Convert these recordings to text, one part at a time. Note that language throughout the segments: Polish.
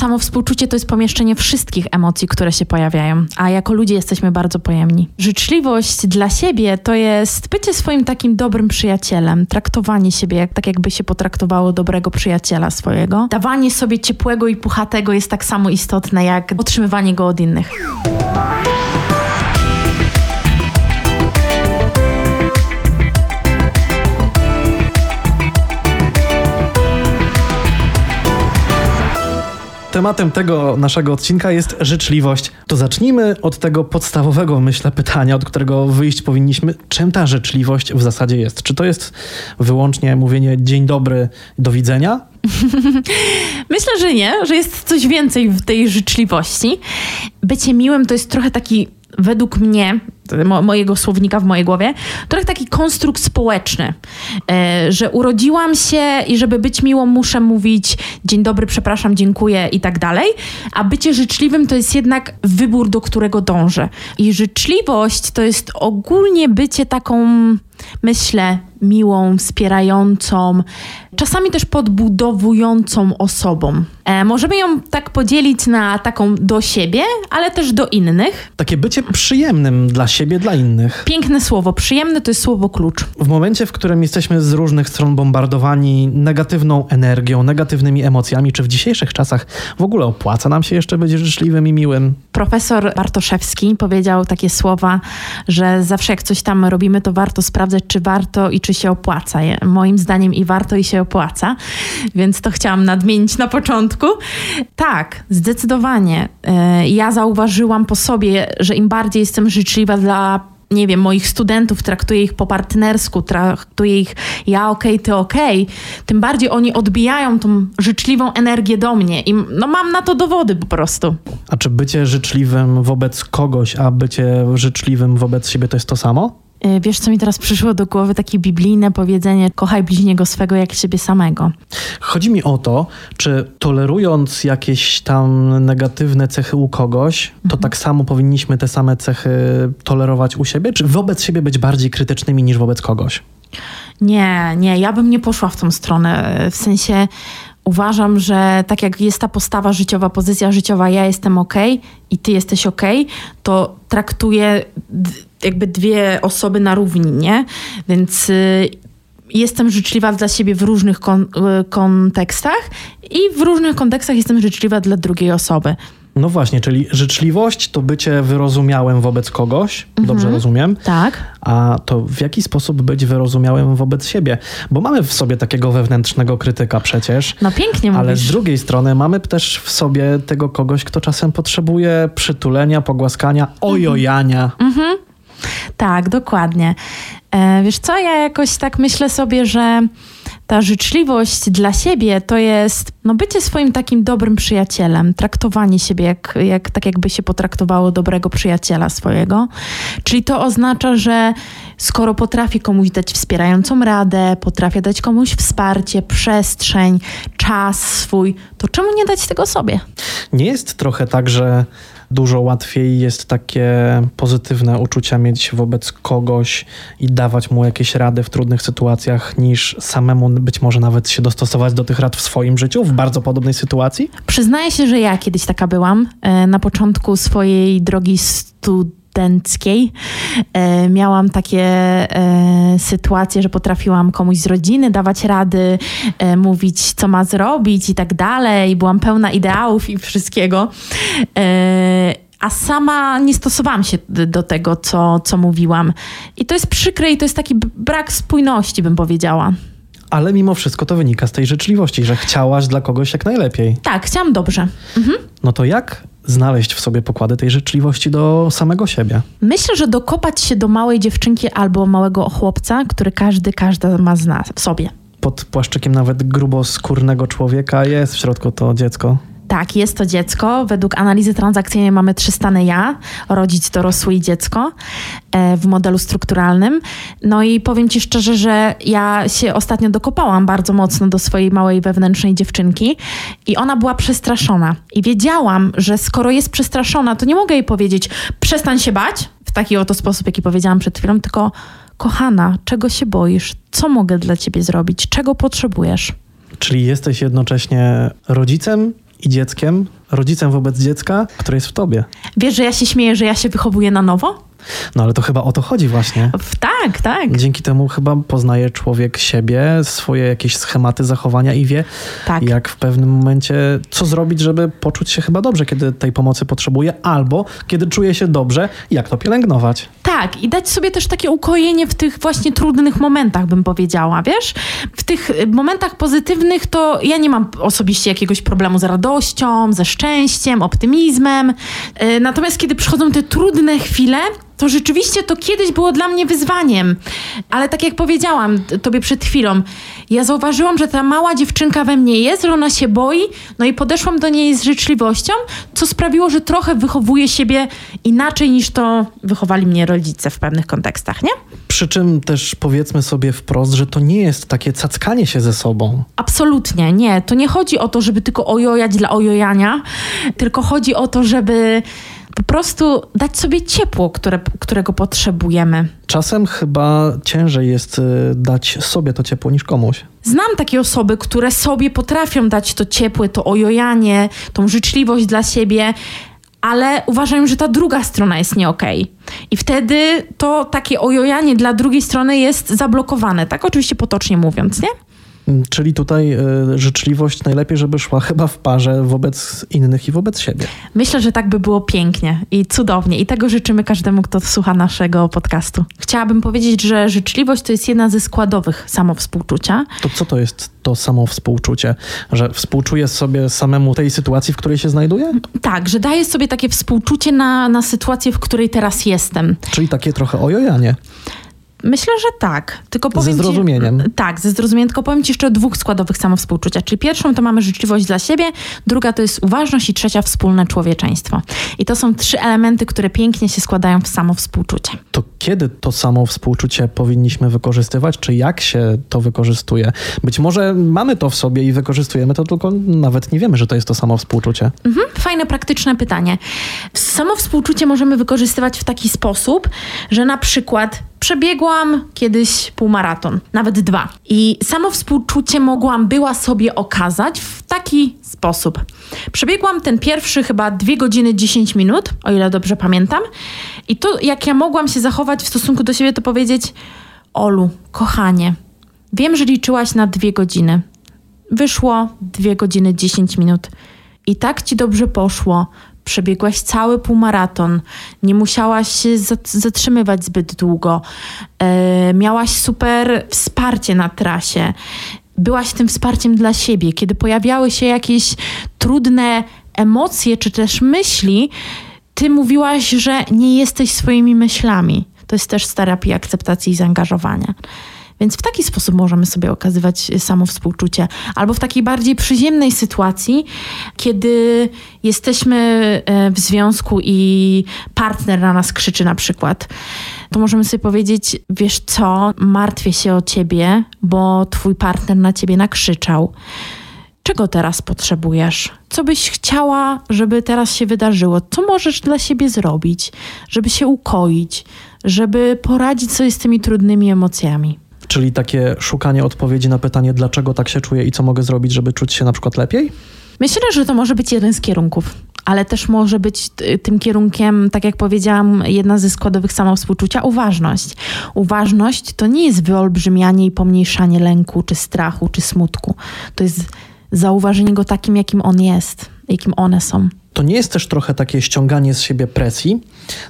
samo współczucie to jest pomieszczenie wszystkich emocji, które się pojawiają, a jako ludzie jesteśmy bardzo pojemni. Życzliwość dla siebie to jest bycie swoim takim dobrym przyjacielem, traktowanie siebie jak, tak, jakby się potraktowało dobrego przyjaciela swojego. Dawanie sobie ciepłego i puchatego jest tak samo istotne jak otrzymywanie go od innych. Tematem tego naszego odcinka jest życzliwość. To zacznijmy od tego podstawowego, myślę, pytania, od którego wyjść powinniśmy. Czym ta życzliwość w zasadzie jest? Czy to jest wyłącznie mówienie dzień dobry, do widzenia? Myślę, że nie, że jest coś więcej w tej życzliwości. Bycie miłym to jest trochę taki według mnie, mo mojego słownika w mojej głowie, trochę taki konstrukt społeczny, e, że urodziłam się i żeby być miłą muszę mówić dzień dobry, przepraszam, dziękuję i tak dalej, a bycie życzliwym to jest jednak wybór, do którego dążę. I życzliwość to jest ogólnie bycie taką, myślę, miłą, wspierającą, czasami też podbudowującą osobą. E, możemy ją tak podzielić na taką do siebie, ale też do innych. Takie bycie przyjemnym dla siebie, dla innych. Piękne słowo. Przyjemne to jest słowo klucz. W momencie, w którym jesteśmy z różnych stron bombardowani negatywną energią, negatywnymi emocjami, czy w dzisiejszych czasach w ogóle opłaca nam się jeszcze być życzliwym i miłym? Profesor Bartoszewski powiedział takie słowa, że zawsze jak coś tam robimy, to warto sprawdzać, czy warto i czy się opłaca. Moim zdaniem i warto i się opłaca, więc to chciałam nadmienić na początku. Tak, zdecydowanie. E, ja zauważyłam po sobie, że im bardziej jestem życzliwa dla nie wiem, moich studentów, traktuję ich po partnersku, traktuję ich ja okej, okay, ty okej, okay, tym bardziej oni odbijają tą życzliwą energię do mnie i no mam na to dowody po prostu. A czy bycie życzliwym wobec kogoś, a bycie życzliwym wobec siebie to jest to samo? Y, wiesz, co mi teraz przyszło do głowy? Takie biblijne powiedzenie: kochaj bliźniego swego jak siebie samego. Chodzi mi o to, czy tolerując jakieś tam negatywne cechy u kogoś, to mhm. tak samo powinniśmy te same cechy tolerować u siebie, czy wobec siebie być bardziej krytycznymi niż wobec kogoś? Nie, nie, ja bym nie poszła w tą stronę. W sensie uważam, że tak jak jest ta postawa życiowa, pozycja życiowa, ja jestem ok i ty jesteś ok, to traktuję jakby dwie osoby na równi, nie? Więc y, jestem życzliwa dla siebie w różnych kon y, kontekstach i w różnych kontekstach jestem życzliwa dla drugiej osoby. No właśnie, czyli życzliwość to bycie wyrozumiałym wobec kogoś, mhm. dobrze rozumiem? Tak. A to w jaki sposób być wyrozumiałym wobec siebie? Bo mamy w sobie takiego wewnętrznego krytyka przecież. No pięknie Ale mówisz. z drugiej strony mamy też w sobie tego kogoś, kto czasem potrzebuje przytulenia, pogłaskania, ojojania. Mhm. Tak, dokładnie. E, wiesz co, ja jakoś tak myślę sobie, że ta życzliwość dla siebie to jest no, bycie swoim takim dobrym przyjacielem, traktowanie siebie jak, jak, tak, jakby się potraktowało dobrego przyjaciela swojego. Czyli to oznacza, że skoro potrafię komuś dać wspierającą radę, potrafię dać komuś wsparcie, przestrzeń, czas swój, to czemu nie dać tego sobie? Nie jest trochę tak, że dużo łatwiej jest takie pozytywne uczucia mieć wobec kogoś i dawać mu jakieś rady w trudnych sytuacjach, niż samemu być może nawet się dostosować do tych rad w swoim życiu, w bardzo podobnej sytuacji? Przyznaję się, że ja kiedyś taka byłam. E, na początku swojej drogi studenckiej e, miałam takie e, sytuacje, że potrafiłam komuś z rodziny dawać rady, e, mówić, co ma zrobić i tak dalej. Byłam pełna ideałów i wszystkiego. E, a sama nie stosowałam się do tego, co, co mówiłam. I to jest przykre i to jest taki brak spójności, bym powiedziała. Ale mimo wszystko to wynika z tej życzliwości, że chciałaś dla kogoś jak najlepiej. Tak, chciałam dobrze. Mhm. No to jak znaleźć w sobie pokłady tej życzliwości do samego siebie? Myślę, że dokopać się do małej dziewczynki albo małego chłopca, który każdy, każda ma z nas w sobie. Pod płaszczykiem nawet gruboskórnego człowieka jest w środku to dziecko. Tak, jest to dziecko. Według analizy transakcyjnej mamy trzy stany ja, rodzic, dorosły i dziecko e, w modelu strukturalnym. No i powiem Ci szczerze, że ja się ostatnio dokopałam bardzo mocno do swojej małej wewnętrznej dziewczynki i ona była przestraszona. I wiedziałam, że skoro jest przestraszona, to nie mogę jej powiedzieć przestań się bać w taki oto sposób, jaki powiedziałam przed chwilą, tylko kochana, czego się boisz? Co mogę dla Ciebie zrobić? Czego potrzebujesz? Czyli jesteś jednocześnie rodzicem i dzieckiem, rodzicem wobec dziecka, które jest w tobie. Wiesz, że ja się śmieję, że ja się wychowuję na nowo? No ale to chyba o to chodzi właśnie. Tak, tak. Dzięki temu chyba poznaje człowiek siebie, swoje jakieś schematy zachowania i wie, tak. jak w pewnym momencie co zrobić, żeby poczuć się chyba dobrze, kiedy tej pomocy potrzebuje, albo kiedy czuje się dobrze, jak to pielęgnować. Tak, i dać sobie też takie ukojenie w tych właśnie trudnych momentach, bym powiedziała, wiesz? W tych y, momentach pozytywnych to ja nie mam osobiście jakiegoś problemu z radością, ze szczęściem, optymizmem. Y, natomiast kiedy przychodzą te trudne chwile, to rzeczywiście to kiedyś było dla mnie wyzwaniem. Ale tak jak powiedziałam tobie przed chwilą, ja zauważyłam, że ta mała dziewczynka we mnie jest, że ona się boi, no i podeszłam do niej z życzliwością, co sprawiło, że trochę wychowuję siebie inaczej niż to wychowali mnie rodzice w pewnych kontekstach, nie? Przy czym też powiedzmy sobie wprost, że to nie jest takie cackanie się ze sobą. Absolutnie, nie. To nie chodzi o to, żeby tylko ojojać dla ojojania, tylko chodzi o to, żeby po prostu dać sobie ciepło, które, którego potrzebujemy. Czasem chyba ciężej jest y, dać sobie to ciepło niż komuś. Znam takie osoby, które sobie potrafią dać to ciepłe, to ojojanie, tą życzliwość dla siebie, ale uważają, że ta druga strona jest nie okej. Okay. I wtedy to takie ojojanie dla drugiej strony jest zablokowane, tak oczywiście potocznie mówiąc, nie? Czyli tutaj y, życzliwość najlepiej, żeby szła chyba w parze wobec innych i wobec siebie. Myślę, że tak by było pięknie i cudownie. I tego życzymy każdemu, kto słucha naszego podcastu. Chciałabym powiedzieć, że życzliwość to jest jedna ze składowych samowspółczucia. To co to jest to samowspółczucie? Że współczuję sobie samemu tej sytuacji, w której się znajduję? Tak, że daję sobie takie współczucie na, na sytuację, w której teraz jestem. Czyli takie trochę ojojanie. Myślę, że tak. Tylko powiem ze zrozumieniem. Ci, tak, ze zrozumieniem. Tylko powiem ci jeszcze o dwóch składowych samowspółczucia. Czyli pierwszą to mamy życzliwość dla siebie, druga to jest uważność i trzecia wspólne człowieczeństwo. I to są trzy elementy, które pięknie się składają w samowspółczucie. To kiedy to samowspółczucie powinniśmy wykorzystywać, czy jak się to wykorzystuje? Być może mamy to w sobie i wykorzystujemy to, tylko nawet nie wiemy, że to jest to samowspółczucie. Mhm, fajne, praktyczne pytanie. Samowspółczucie możemy wykorzystywać w taki sposób, że na przykład Przebiegłam kiedyś półmaraton, nawet dwa. I samo współczucie mogłam była sobie okazać w taki sposób. Przebiegłam ten pierwszy chyba 2 godziny 10 minut, o ile dobrze pamiętam. I to, jak ja mogłam się zachować w stosunku do siebie, to powiedzieć: Olu, kochanie, wiem, że liczyłaś na dwie godziny. Wyszło 2 godziny 10 minut. I tak ci dobrze poszło, przebiegłaś cały półmaraton, nie musiałaś się zatrzymywać zbyt długo, e, miałaś super wsparcie na trasie, byłaś tym wsparciem dla siebie. Kiedy pojawiały się jakieś trudne emocje czy też myśli, ty mówiłaś, że nie jesteś swoimi myślami. To jest też terapia akceptacji i zaangażowania. Więc w taki sposób możemy sobie okazywać samo współczucie. Albo w takiej bardziej przyziemnej sytuacji, kiedy jesteśmy e, w związku i partner na nas krzyczy na przykład to możemy sobie powiedzieć, wiesz co, martwię się o ciebie, bo twój partner na ciebie nakrzyczał. Czego teraz potrzebujesz? Co byś chciała, żeby teraz się wydarzyło? Co możesz dla siebie zrobić, żeby się ukoić, żeby poradzić sobie z tymi trudnymi emocjami? Czyli takie szukanie odpowiedzi na pytanie, dlaczego tak się czuję i co mogę zrobić, żeby czuć się na przykład lepiej? Myślę, że to może być jeden z kierunków, ale też może być tym kierunkiem, tak jak powiedziałam, jedna ze składowych samowspółczucia uważność. Uważność to nie jest wyolbrzymianie i pomniejszanie lęku, czy strachu, czy smutku. To jest zauważenie go takim, jakim on jest, jakim one są to nie jest też trochę takie ściąganie z siebie presji,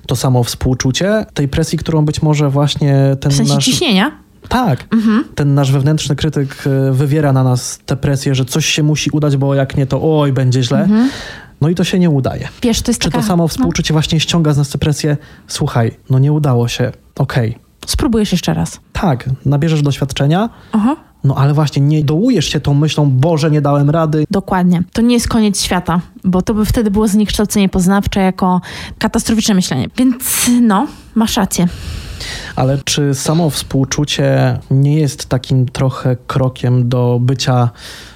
to samo współczucie, tej presji, którą być może właśnie ten w sensie nasz... ciśnienia? Tak. Mhm. Ten nasz wewnętrzny krytyk e, wywiera na nas tę presję, że coś się musi udać, bo jak nie, to oj, będzie źle. Mhm. No i to się nie udaje. Wiesz, to jest Czy taka... to samo współczucie no. właśnie ściąga z nas tę presję? Słuchaj, no nie udało się, okej. Okay. Spróbujesz jeszcze raz. Tak, nabierzesz doświadczenia, Aha. no ale właśnie nie dołujesz się tą myślą, Boże, nie dałem rady. Dokładnie. To nie jest koniec świata, bo to by wtedy było zniekształcenie poznawcze jako katastroficzne myślenie. Więc no, masz rację. Ale czy samo współczucie nie jest takim trochę krokiem do bycia,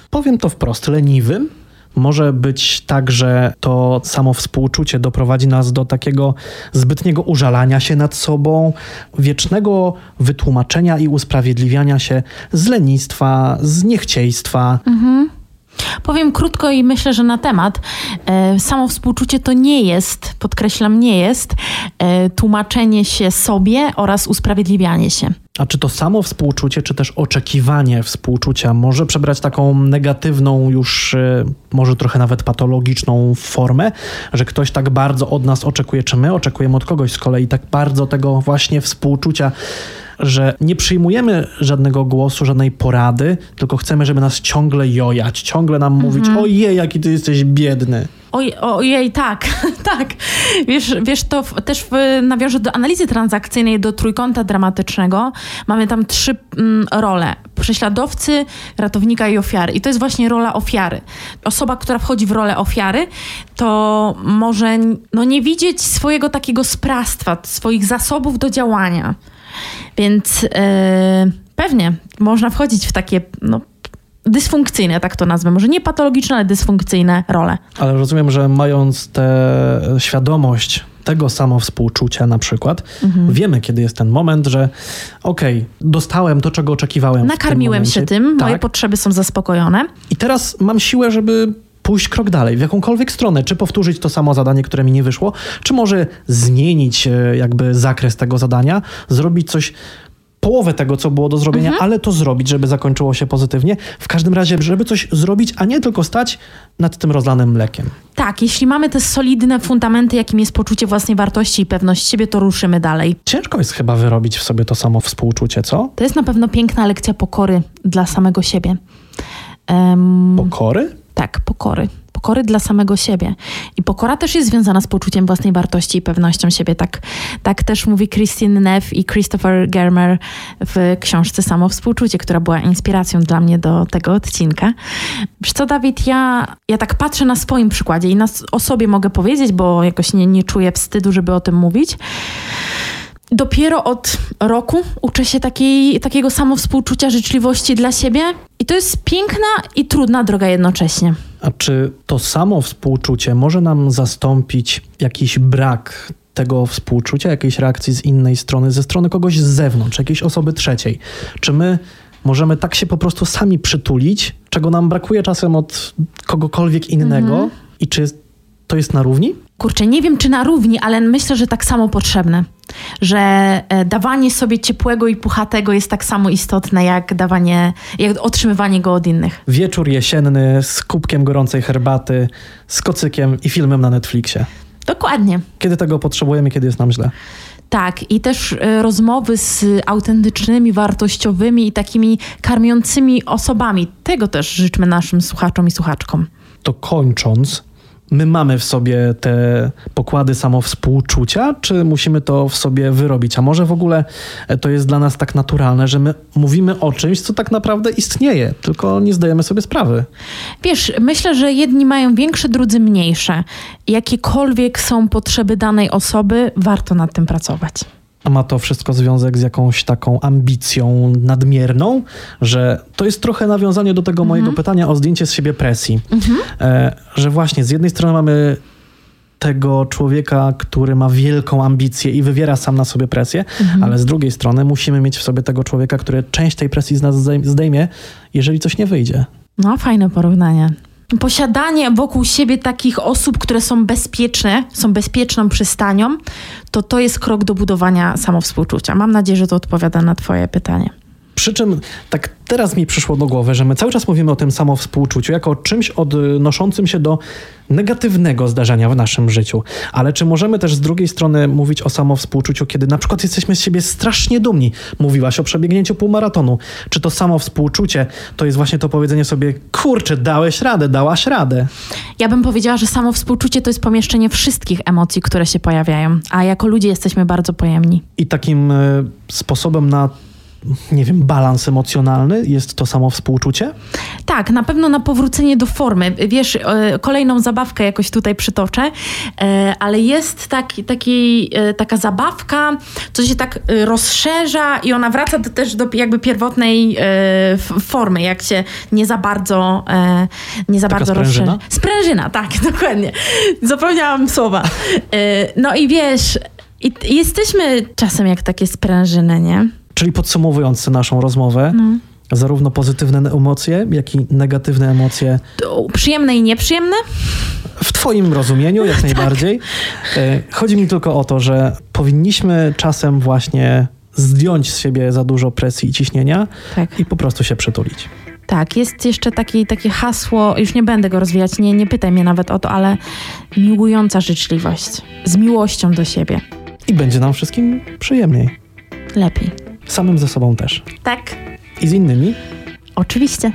powiem to wprost, leniwym? Może być tak, że to samo współczucie doprowadzi nas do takiego zbytniego użalania się nad sobą, wiecznego wytłumaczenia i usprawiedliwiania się z lenistwa, z niechciejstwa. Mhm. Powiem krótko i myślę, że na temat. E, samo współczucie to nie jest, podkreślam, nie jest e, tłumaczenie się sobie oraz usprawiedliwianie się. A czy to samo współczucie, czy też oczekiwanie współczucia może przebrać taką negatywną, już e, może trochę nawet patologiczną formę, że ktoś tak bardzo od nas oczekuje, czy my oczekujemy od kogoś z kolei tak bardzo tego właśnie współczucia, że nie przyjmujemy żadnego głosu, żadnej porady, tylko chcemy, żeby nas ciągle jojać, ciągle nam mówić, Mhm. ojej, jaki ty jesteś biedny. Oj, ojej, tak, tak. Wiesz, wiesz to w, też w, nawiążę do analizy transakcyjnej, do trójkąta dramatycznego. Mamy tam trzy mm, role. Prześladowcy, ratownika i ofiary. I to jest właśnie rola ofiary. Osoba, która wchodzi w rolę ofiary, to może no, nie widzieć swojego takiego sprawstwa, swoich zasobów do działania. Więc yy, pewnie można wchodzić w takie no, dysfunkcyjne, tak to nazwę. Może nie patologiczne, ale dysfunkcyjne role. Ale rozumiem, że mając tę świadomość tego samo współczucia na przykład, Mhm. wiemy, kiedy jest ten moment, że okej, dostałem to, czego oczekiwałem. w tym Nakarmiłem się tym, moje Tak. potrzeby są zaspokojone. I teraz mam siłę, żeby pójść krok dalej, w jakąkolwiek stronę, czy powtórzyć to samo zadanie, które mi nie wyszło, czy może zmienić e, jakby zakres tego zadania, zrobić coś połowę tego, co było do zrobienia, Mhm. ale to zrobić, żeby zakończyło się pozytywnie. W każdym razie, żeby coś zrobić, a nie tylko stać nad tym rozlanym mlekiem. Tak, jeśli mamy te solidne fundamenty, jakim jest poczucie własnej wartości i pewność siebie, to ruszymy dalej. Ciężko jest chyba wyrobić w sobie to samo współczucie, co? To jest na pewno piękna lekcja pokory dla samego siebie. Em, Pokory? Tak, pokory. Pokory dla samego siebie. I pokora też jest związana z poczuciem własnej wartości i pewnością siebie. Tak, tak też mówi Christine Neff i Christopher Germer w książce Samo Współczucie, która była inspiracją dla mnie do tego odcinka. Wiesz co, Dawid, ja, ja tak patrzę na swoim przykładzie i na, o sobie mogę powiedzieć, bo jakoś nie, nie czuję wstydu, żeby o tym mówić. Dopiero od roku uczę się takiej, takiego samowspółczucia, życzliwości dla siebie. I to jest piękna i trudna droga jednocześnie. A czy to samo współczucie może nam zastąpić jakiś brak tego współczucia, jakiejś reakcji z innej strony, ze strony kogoś z zewnątrz, jakiejś osoby trzeciej? Czy my możemy tak się po prostu sami przytulić, czego nam brakuje czasem od kogokolwiek innego? I czy to jest na równi? Kurczę, nie wiem czy na równi, ale myślę, że tak samo potrzebne. Że e, dawanie sobie ciepłego i puchatego jest tak samo istotne, jak dawanie, jak otrzymywanie go od innych. Wieczór jesienny z kubkiem gorącej herbaty, z kocykiem i filmem na Netflixie. Dokładnie. Kiedy tego potrzebujemy, kiedy jest nam źle? Tak, i też e, rozmowy z autentycznymi, wartościowymi i takimi karmiącymi osobami. Tego też życzmy naszym słuchaczom i słuchaczkom. to kończąc, my mamy w sobie te pokłady samowspółczucia, czy musimy to w sobie wyrobić? A może w ogóle e, to jest dla nas tak naturalne, że my mówimy o czymś, co tak naprawdę istnieje, tylko nie zdajemy sobie sprawy. Wiesz, myślę, że jedni mają większe, drudzy mniejsze. Jakiekolwiek są potrzeby danej osoby, warto nad tym pracować. A ma to wszystko związek z jakąś taką ambicją nadmierną, że to jest trochę nawiązanie do tego mojego pytania o zdjęcie z siebie presji. E, że właśnie z jednej strony mamy tego człowieka, który ma wielką ambicję i wywiera sam na sobie presję, ale z drugiej strony musimy mieć w sobie tego człowieka, który część tej presji z nas zdejm- zdejmie, jeżeli coś nie wyjdzie. No, fajne porównanie. Posiadanie wokół siebie takich osób, które są bezpieczne, są bezpieczną przystanią, to to jest krok do budowania samowspółczucia. Mam nadzieję, że to odpowiada na Twoje pytanie. Przy czym tak teraz mi przyszło do głowy, że my cały czas mówimy o tym samowspółczuciu jako o czymś odnoszącym się do negatywnego zdarzenia w naszym życiu. Ale czy możemy też z drugiej strony mówić o samowspółczuciu, kiedy na przykład jesteśmy z siebie strasznie dumni? Mówiłaś o przebiegnięciu półmaratonu. Czy to samowspółczucie to jest właśnie to powiedzenie sobie, kurczę, dałeś radę, dałaś radę? Ja bym powiedziała, że samowspółczucie to jest pomieszczenie wszystkich emocji, które się pojawiają, a jako ludzie jesteśmy bardzo pojemni. I takim e, sposobem na, nie wiem, balans emocjonalny jest to samowspółczucie? Tak, na pewno na powrócenie do formy. Wiesz, e, kolejną zabawkę jakoś tutaj przytoczę, e, ale jest taki, taki, e, taka zabawka, co się tak rozszerza i ona wraca do, też do jakby pierwotnej formy, jak się nie za bardzo nie za Taka bardzo sprężyna? rozszerza. Sprężyna, tak, dokładnie. Zapomniałam słowa. No i wiesz, i jesteśmy czasem jak takie sprężyny, nie? Czyli podsumowując naszą rozmowę, zarówno pozytywne emocje, jak i negatywne emocje. To przyjemne i nieprzyjemne? W Twoim rozumieniu, jak najbardziej. E, Chodzi mi tylko o to, że powinniśmy czasem właśnie zdjąć z siebie za dużo presji i ciśnienia Tak. i po prostu się przytulić. Tak, jest jeszcze taki, takie hasło, już nie będę go rozwijać, nie, nie pytaj mnie nawet o to, ale miłująca życzliwość. Z miłością do siebie. I będzie nam wszystkim przyjemniej. Lepiej. Samym ze sobą też. Tak. I z innymi. Oczywiście.